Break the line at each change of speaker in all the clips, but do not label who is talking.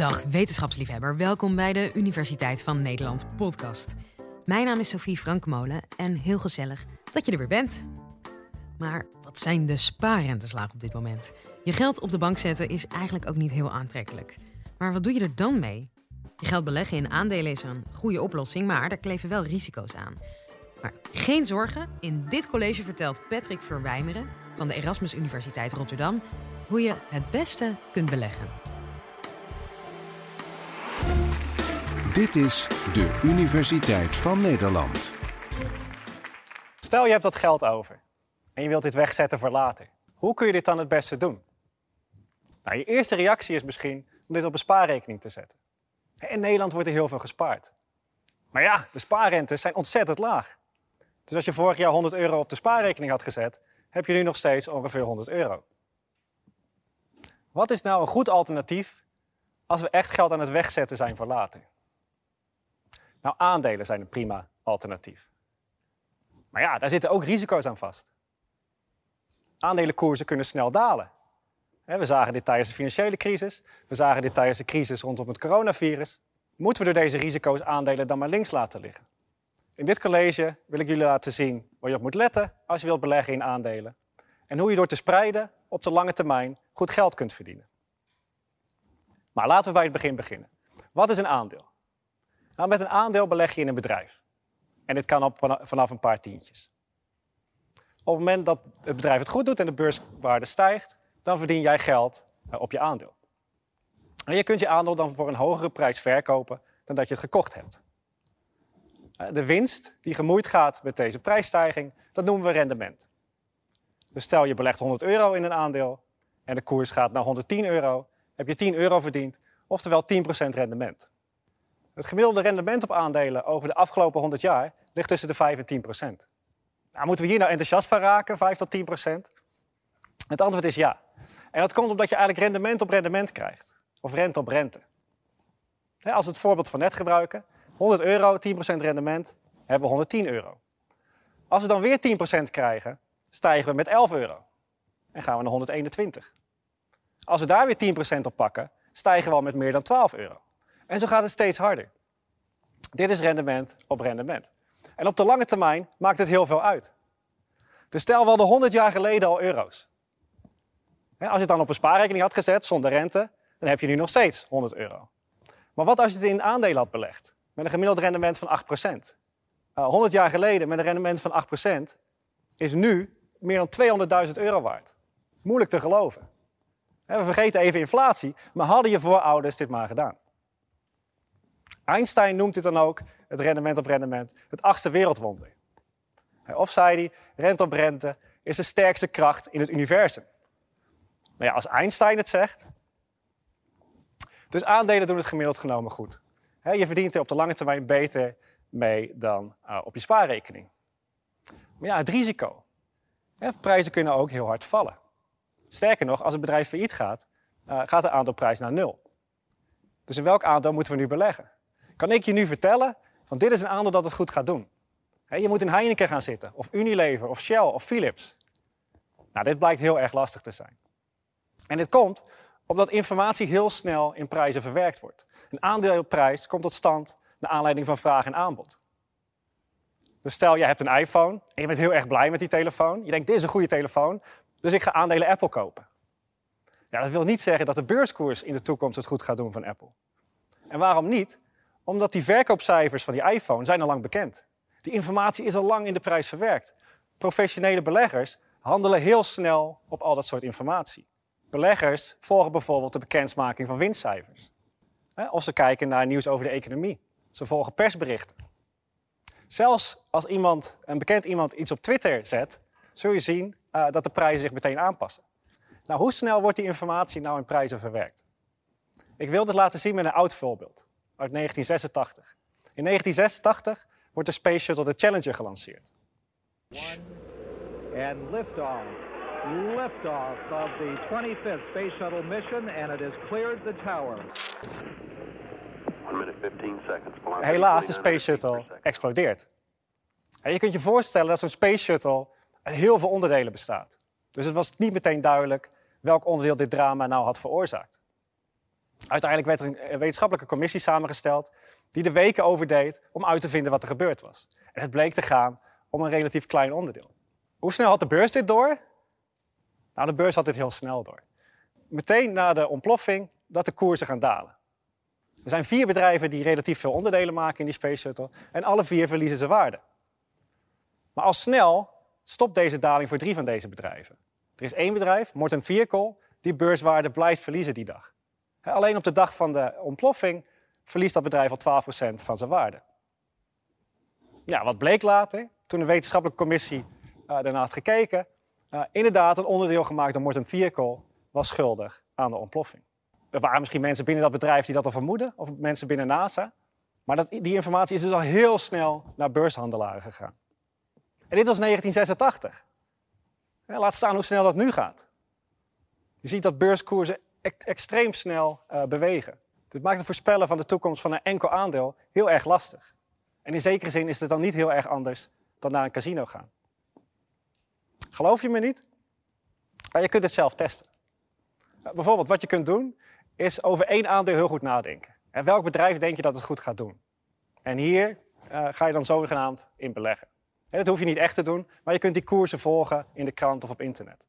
Dag wetenschapsliefhebber, welkom bij de Universiteit van Nederland podcast. Mijn naam is Sophie Frankmolen en heel gezellig dat je er weer bent. Maar wat zijn de spaarrenteslagen op dit moment? Je geld op de bank zetten is eigenlijk ook niet heel aantrekkelijk. Maar wat doe je er dan mee? Je geld beleggen in aandelen is een goede oplossing, maar daar kleven wel risico's aan. Maar geen zorgen, in dit college vertelt Patrick Verwijmeren van de Erasmus Universiteit Rotterdam hoe je het beste kunt beleggen.
Dit is de Universiteit van Nederland.
Stel je hebt wat geld over en je wilt dit wegzetten voor later. Hoe kun je dit dan het beste doen? Nou, je eerste reactie is misschien om dit op een spaarrekening te zetten. In Nederland wordt er heel veel gespaard. Maar ja, de spaarrentes zijn ontzettend laag. Dus als je vorig jaar 100 euro op de spaarrekening had gezet, heb je nu nog steeds ongeveer 100 euro. Wat is nou een goed alternatief als we echt geld aan het wegzetten zijn voor later? Nou, aandelen zijn een prima alternatief. Maar ja, daar zitten ook risico's aan vast. Aandelenkoersen kunnen snel dalen. We zagen dit tijdens de financiële crisis. We zagen dit tijdens de crisis rondom het coronavirus. Moeten we door deze risico's aandelen dan maar links laten liggen? In dit college wil ik jullie laten zien waar je op moet letten als je wilt beleggen in aandelen. En hoe je door te spreiden op de lange termijn goed geld kunt verdienen. Maar laten we bij het begin beginnen. Wat is een aandeel? Nou, met een aandeel beleg je in een bedrijf. En dit kan op vanaf een paar tientjes. Op het moment dat het bedrijf het goed doet en de beurswaarde stijgt, dan verdien jij geld eh, op je aandeel. En je kunt je aandeel dan voor een hogere prijs verkopen dan dat je het gekocht hebt. Eh, de winst die gemoeid gaat met deze prijsstijging, dat noemen we rendement. Dus stel je belegt 100 euro in een aandeel en de koers gaat naar 110 euro, heb je 10 euro verdiend, oftewel 10% rendement. Het gemiddelde rendement op aandelen over de afgelopen 100 jaar ligt tussen de 5 en 10% Nou, moeten we hier nou enthousiast van raken, 5 tot 10% Het antwoord is ja. En dat komt omdat je eigenlijk rendement op rendement krijgt. Of rente op rente. Als we het voorbeeld van net gebruiken, 100 euro, 10% rendement, hebben we 110 euro. Als we dan weer 10% krijgen, stijgen we met 11 euro. En gaan we naar 121. Als we daar weer 10% op pakken, stijgen we al met meer dan 12 euro. En zo gaat het steeds harder. Dit is rendement op rendement. En op de lange termijn maakt het heel veel uit. Dus stel, we hadden 100 jaar geleden al euro's. Als je het dan op een spaarrekening had gezet zonder rente, dan heb je nu nog steeds 100 euro. Maar wat als je het in aandelen had belegd? Met een gemiddeld rendement van 8%. 100 jaar geleden met een rendement van 8% is nu meer dan 200.000 euro waard. Moeilijk te geloven. We vergeten even inflatie, maar hadden je voorouders dit maar gedaan? Einstein noemt dit dan ook, het rendement op rendement, het achtste wereldwonder. Of zei hij, rente op rente is de sterkste kracht in het universum. Nou ja, als Einstein het zegt. Dus aandelen doen het gemiddeld genomen goed. Je verdient er op de lange termijn beter mee dan uh, op je spaarrekening. Maar ja, het risico. Prijzen kunnen ook heel hard vallen. Sterker nog, als het bedrijf failliet gaat, uh, gaat de aandeelprijs naar nul. Dus in welk aandeel moeten we nu beleggen? Kan ik je nu vertellen, van dit is een aandeel dat het goed gaat doen. je moet in Heineken gaan zitten, of Unilever, of Shell, of Philips. Nou, dit blijkt heel erg lastig te zijn. En dit komt omdat informatie heel snel in prijzen verwerkt wordt. Een aandeelprijs komt tot stand naar aanleiding van vraag en aanbod. Dus stel, je hebt een iPhone en je bent heel erg blij met die telefoon. Je denkt, dit is een goede telefoon, dus ik ga aandelen Apple kopen. Ja, dat wil niet zeggen dat de beurskoers in de toekomst het goed gaat doen van Apple. En waarom niet? Omdat die verkoopcijfers van die iPhone zijn al lang bekend. Die informatie is al lang in de prijs verwerkt. Professionele beleggers handelen heel snel op al dat soort informatie. Beleggers volgen bijvoorbeeld de bekendmaking van winstcijfers. Of ze kijken naar nieuws over de economie. Ze volgen persberichten. Zelfs als iemand, een bekend iemand iets op Twitter zet, zul je zien uh, dat de prijzen zich meteen aanpassen. Nou, hoe snel wordt die informatie nou in prijzen verwerkt? Ik wil dit laten zien met een oud voorbeeld uit 1986. In 1986 wordt de Space Shuttle de Challenger gelanceerd.
And liftoff. Liftoff of the 25th Space Shuttle mission and it has cleared the tower.
Helaas, de Space Shuttle explodeert. En je kunt je voorstellen dat zo'n Space Shuttle uit heel veel onderdelen bestaat. Dus het was niet meteen duidelijk welk onderdeel dit drama nou had veroorzaakt. Uiteindelijk werd er een wetenschappelijke commissie samengesteld die de weken overdeed om uit te vinden wat er gebeurd was. En het bleek te gaan om een relatief klein onderdeel. Hoe snel had de beurs dit door? Nou, de beurs had dit heel snel door. Meteen na de ontploffing dat de koersen gaan dalen. Er zijn vier bedrijven die relatief veel onderdelen maken in die Space Shuttle en alle vier verliezen ze waarde. Maar al snel stopt deze daling voor drie van deze bedrijven. Er is één bedrijf, Morten Vehicle, die beurswaarde blijft verliezen die dag. Alleen op de dag van de ontploffing verliest dat bedrijf al 12% van zijn waarde. Ja, wat bleek later, toen de wetenschappelijke commissie uh, daarna had gekeken, uh, inderdaad een onderdeel gemaakt door Morten Vehicle was schuldig aan de ontploffing. Er waren misschien mensen binnen dat bedrijf die dat al vermoeden, of mensen binnen NASA. Maar dat, die informatie is dus al heel snel naar beurshandelaren gegaan. En dit was 1986. laat staan hoe snel dat nu gaat. Je ziet dat beurskoersen extreem snel uh, bewegen. Dit maakt het voorspellen van de toekomst van een enkel aandeel heel erg lastig. En in zekere zin is het dan niet heel erg anders dan naar een casino gaan. Geloof je me niet? Maar je kunt het zelf testen. Bijvoorbeeld, wat je kunt doen, is over één aandeel heel goed nadenken. En welk bedrijf denk je dat het goed gaat doen? En hier uh, ga je dan zogenaamd in beleggen. En dat hoef je niet echt te doen, maar je kunt die koersen volgen in de krant of op internet.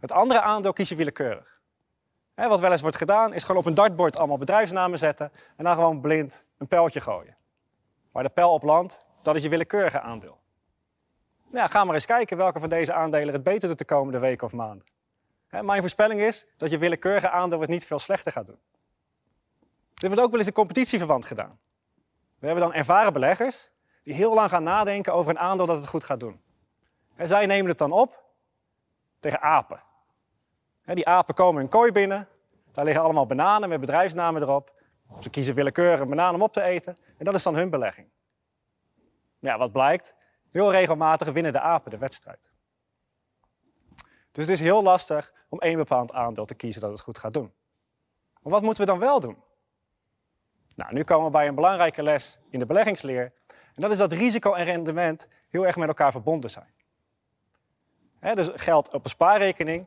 Het andere aandeel kies je willekeurig. Wat wel eens wordt gedaan, is gewoon op een dartbord allemaal bedrijfsnamen zetten en dan gewoon blind een pijltje gooien. Waar de pijl op landt, dat is je willekeurige aandeel. Nou, ga maar eens kijken welke van deze aandelen het beter doet de komende weken of maanden. Mijn voorspelling is dat je willekeurige aandeel het niet veel slechter gaat doen. Dit wordt ook wel eens in competitieverband gedaan. We hebben dan ervaren beleggers die heel lang gaan nadenken over een aandeel dat het goed gaat doen. En zij nemen het dan op tegen apen. Die apen komen een kooi binnen, daar liggen allemaal bananen met bedrijfsnamen erop. Ze kiezen willekeurig een banaan om op te eten en dat is dan hun belegging. Ja, wat blijkt? Heel regelmatig winnen de apen de wedstrijd. Dus het is heel lastig om één bepaald aandeel te kiezen dat het goed gaat doen. Maar wat moeten we dan wel doen? Nou, nu komen we bij een belangrijke les in de beleggingsleer. En dat is dat risico en rendement heel erg met elkaar verbonden zijn. dus geld op een spaarrekening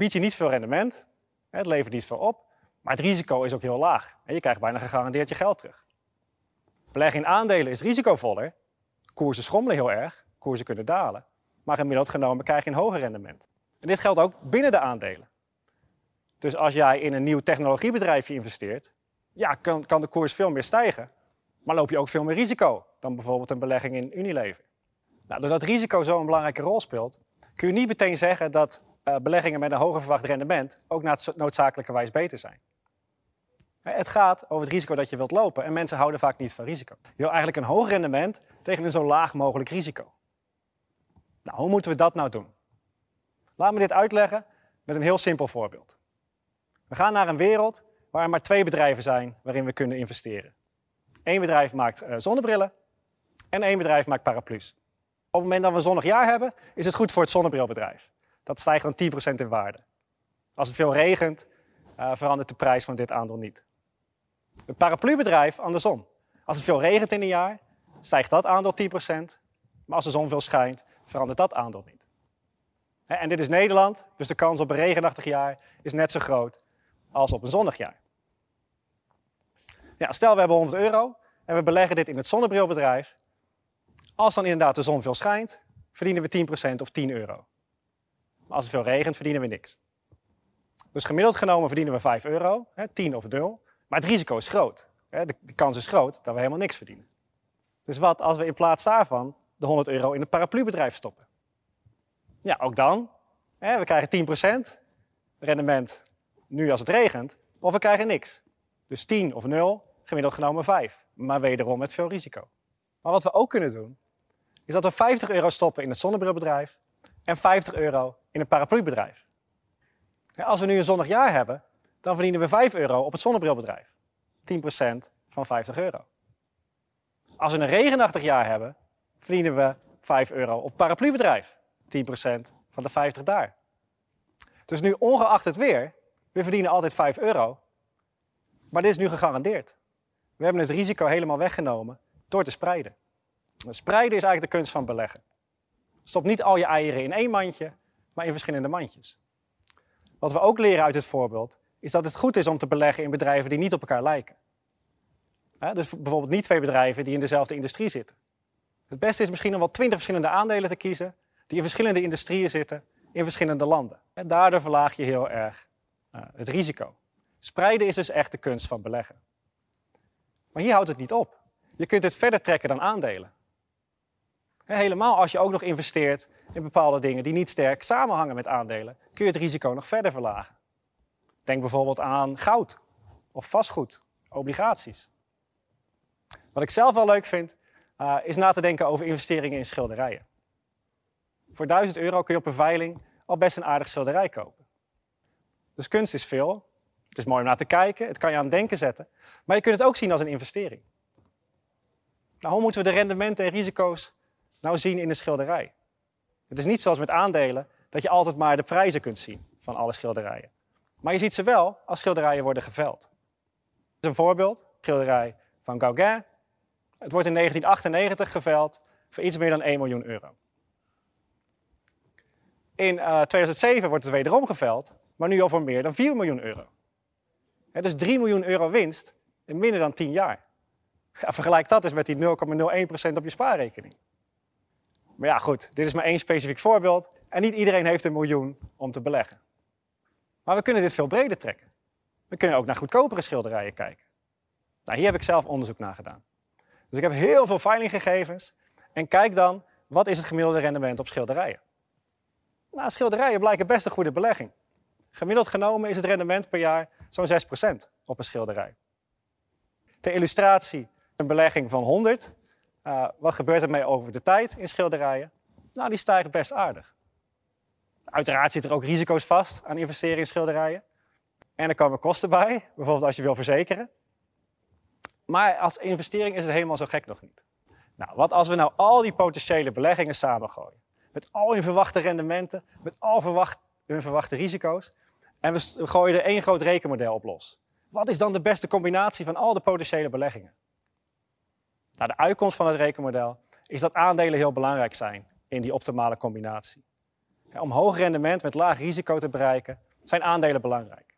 biedt je niet veel rendement. het levert niet veel op. Maar het risico is ook heel laag. En je krijgt bijna gegarandeerd je geld terug. Beleggen in aandelen is risicovoller. Koersen schommelen heel erg, koersen kunnen dalen. Maar gemiddeld genomen krijg je een hoger rendement. En dit geldt ook binnen de aandelen. Dus als jij in een nieuw technologiebedrijfje investeert, ja, kan, kan de koers veel meer stijgen. Maar loop je ook veel meer risico dan bijvoorbeeld een belegging in Unilever. Nou, doordat risico zo'n belangrijke rol speelt, kun je niet meteen zeggen dat uh, beleggingen met een hoger verwacht rendement ook noodzakelijkerwijs beter zijn. Het gaat over het risico dat je wilt lopen en mensen houden vaak niet van risico. Je wil eigenlijk een hoog rendement tegen een zo laag mogelijk risico. Nou, hoe moeten we dat nou doen? Laat me dit uitleggen met een heel simpel voorbeeld. We gaan naar een wereld waar er maar twee bedrijven zijn waarin we kunnen investeren. Eén bedrijf maakt uh, zonnebrillen en één bedrijf maakt paraplu's. Op het moment dat we een zonnig jaar hebben, is het goed voor het zonnebrilbedrijf. Dat stijgt dan 10% in waarde. Als het veel regent, uh, verandert de prijs van dit aandeel niet. Het paraplubedrijf andersom. Als het veel regent in een jaar, stijgt dat aandeel 10%. Maar als de zon veel schijnt, verandert dat aandeel niet. En dit is Nederland, dus de kans op een regenachtig jaar is net zo groot als op een zonnig jaar. Ja, stel we hebben 100 euro en we beleggen dit in het zonnebrilbedrijf. Als dan inderdaad de zon veel schijnt, verdienen we 10% of 10 euro. Maar als het veel regent, verdienen we niks. Dus gemiddeld genomen verdienen we 5 euro, 10 of 0. Maar het risico is groot. De kans is groot dat we helemaal niks verdienen. Dus wat als we in plaats daarvan de 100 euro in het paraplubedrijf stoppen? Ja, ook dan. We krijgen 10% rendement nu als het regent, of we krijgen niks. Dus 10 of 0, gemiddeld genomen 5. Maar wederom met veel risico. Maar wat we ook kunnen doen, is dat we 50 euro stoppen in het zonnebrilbedrijf en 50 euro in een paraplubedrijf. Als we nu een zonnig jaar hebben, dan verdienen we 5 euro op het zonnebrilbedrijf. 10% van 50 euro. Als we een regenachtig jaar hebben, verdienen we 5 euro op het paraplubedrijf. 10% van de 50 daar. Dus nu ongeacht het weer, we verdienen altijd 5 euro. Maar dit is nu gegarandeerd. We hebben het risico helemaal weggenomen door te spreiden. Spreiden is eigenlijk de kunst van beleggen. Stop niet al je eieren in één mandje, maar in verschillende mandjes. Wat we ook leren uit dit voorbeeld, is dat het goed is om te beleggen in bedrijven die niet op elkaar lijken. dus bijvoorbeeld niet twee bedrijven die in dezelfde industrie zitten. Het beste is misschien om wel twintig verschillende aandelen te kiezen die in verschillende industrieën zitten in verschillende landen. En daardoor verlaag je heel erg uh, het risico. Spreiden is dus echt de kunst van beleggen. Maar hier houdt het niet op. Je kunt het verder trekken dan aandelen. Helemaal als je ook nog investeert in bepaalde dingen die niet sterk samenhangen met aandelen, kun je het risico nog verder verlagen. Denk bijvoorbeeld aan goud of vastgoed, obligaties. Wat ik zelf wel leuk vind, uh, is na te denken over investeringen in schilderijen. Voor 1000 euro kun je op een veiling al best een aardig schilderij kopen. Dus kunst is veel. Het is mooi om naar te kijken, het kan je aan het denken zetten. Maar je kunt het ook zien als een investering. Nou, hoe moeten we de rendementen en risico's nou zien in een schilderij? Het is niet zoals met aandelen dat je altijd maar de prijzen kunt zien van alle schilderijen. Maar je ziet ze wel als schilderijen worden geveld. Is een voorbeeld, schilderij van Gauguin. Het wordt in 1998 geveld voor iets meer dan 1 miljoen euro. In uh, eh, 2007 wordt het wederom geveld, maar nu al voor meer dan 4 miljoen euro. Het dus 3 miljoen euro winst in minder dan 10 jaar. Ja, vergelijk dat eens met die 0,01% op je spaarrekening. Maar ja, goed, dit is maar één specifiek voorbeeld. En niet iedereen heeft een miljoen om te beleggen. Maar we kunnen dit veel breder trekken. We kunnen ook naar goedkopere schilderijen kijken. Nou, hier heb ik zelf onderzoek naar gedaan. Dus ik heb heel veel veilinggegevens. En kijk dan, wat is het gemiddelde rendement op schilderijen? Nou, schilderijen blijken best een goede belegging. Gemiddeld genomen is het rendement per jaar zo'n 6% op een schilderij. Ter illustratie een belegging van 100. Uh, wat gebeurt er mee over de tijd in schilderijen? Nou, die stijgt best aardig. Uiteraard zitten er ook risico's vast aan investeren in schilderijen. En er komen kosten bij, bijvoorbeeld als je wil verzekeren. Maar als investering is het helemaal zo gek nog niet. Nou, wat als we nou al die potentiële beleggingen samengooien? Met al hun verwachte rendementen, met al hun verwachte risico's. En we gooien er één groot rekenmodel op los. Wat is dan de beste combinatie van al de potentiële beleggingen? Nou, de uitkomst van het rekenmodel is dat aandelen heel belangrijk zijn in die optimale combinatie. om hoog rendement met laag risico te bereiken, zijn aandelen belangrijk.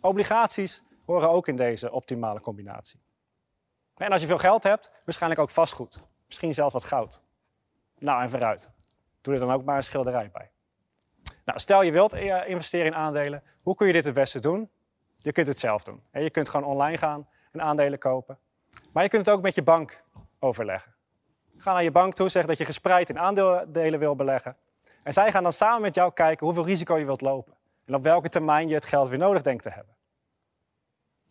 Obligaties horen ook in deze optimale combinatie. En als je veel geld hebt, waarschijnlijk ook vastgoed. Misschien zelfs wat goud. Nou, en vooruit. Doe er dan ook maar een schilderij bij. Nou, stel je wilt eh, investeren in aandelen. Hoe kun je dit het beste doen? Je kunt het zelf doen. Je kunt gewoon online gaan en aandelen kopen. Maar je kunt het ook met je bank overleggen. Ga naar je bank toe, zeg dat je gespreid in aandelen wil beleggen. En zij gaan dan samen met jou kijken hoeveel risico je wilt lopen. En op welke termijn je het geld weer nodig denkt te hebben.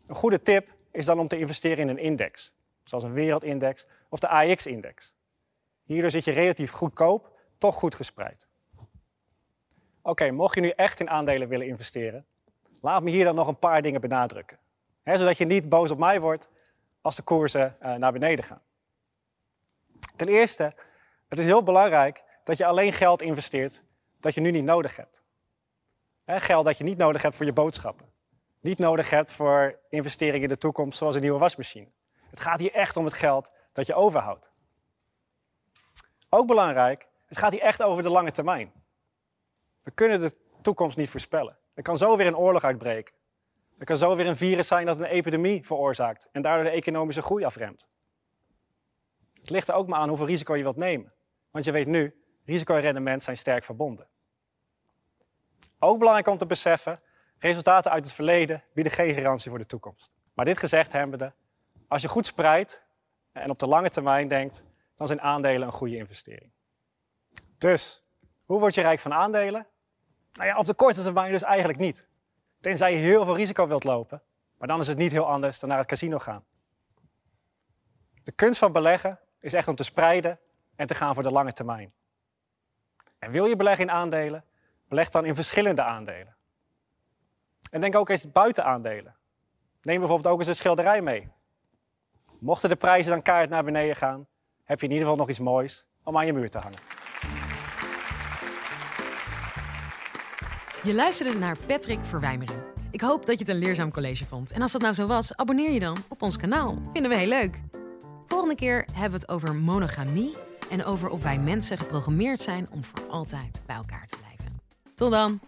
Een goede tip is dan om te investeren in een index. Zoals een wereldindex of de AX-index. Hierdoor zit je relatief goedkoop, toch goed gespreid. Oké, mocht je nu echt in aandelen willen investeren, laat me hier dan nog een paar dingen benadrukken. zodat je niet boos op mij wordt als de koersen uh, naar beneden gaan. Ten eerste, het is heel belangrijk dat je alleen geld investeert dat je nu niet nodig hebt. geld dat je niet nodig hebt voor je boodschappen. Niet nodig hebt voor investeringen in de toekomst, zoals een nieuwe wasmachine. Het gaat hier echt om het geld dat je overhoudt. Ook belangrijk, het gaat hier echt over de lange termijn. We kunnen de toekomst niet voorspellen. Er kan zo weer een oorlog uitbreken. Er kan zo weer een virus zijn dat een epidemie veroorzaakt en daardoor de economische groei afremt. Het ligt er ook maar aan hoeveel risico je wilt nemen. Want je weet nu, risico en rendement zijn sterk verbonden. Ook belangrijk om te beseffen, resultaten uit het verleden bieden geen garantie voor de toekomst. Maar dit gezegd hebbende, als je goed spreidt en op de lange termijn denkt, dan zijn aandelen een goede investering. Dus, hoe word je rijk van aandelen? Nou ja, op de korte termijn dus eigenlijk niet. Tenzij je heel veel risico wilt lopen. Maar dan is het niet heel anders dan naar het casino gaan. De kunst van beleggen is echt om te spreiden en te gaan voor de lange termijn. En wil je beleggen in aandelen? Beleg dan in verschillende aandelen. En denk ook eens buiten aandelen. Neem bijvoorbeeld ook eens een schilderij mee. Mochten de prijzen dan kaart naar beneden gaan, heb je in ieder geval nog iets moois om aan je muur te hangen.
Je luisterde naar Patrick Verwijmering. Ik hoop dat je het een leerzaam college vond. En als dat nou zo was, abonneer je dan op ons kanaal. Vinden we heel leuk. Volgende keer hebben we het over monogamie en over of wij mensen geprogrammeerd zijn om voor altijd bij elkaar te blijven. Tot dan!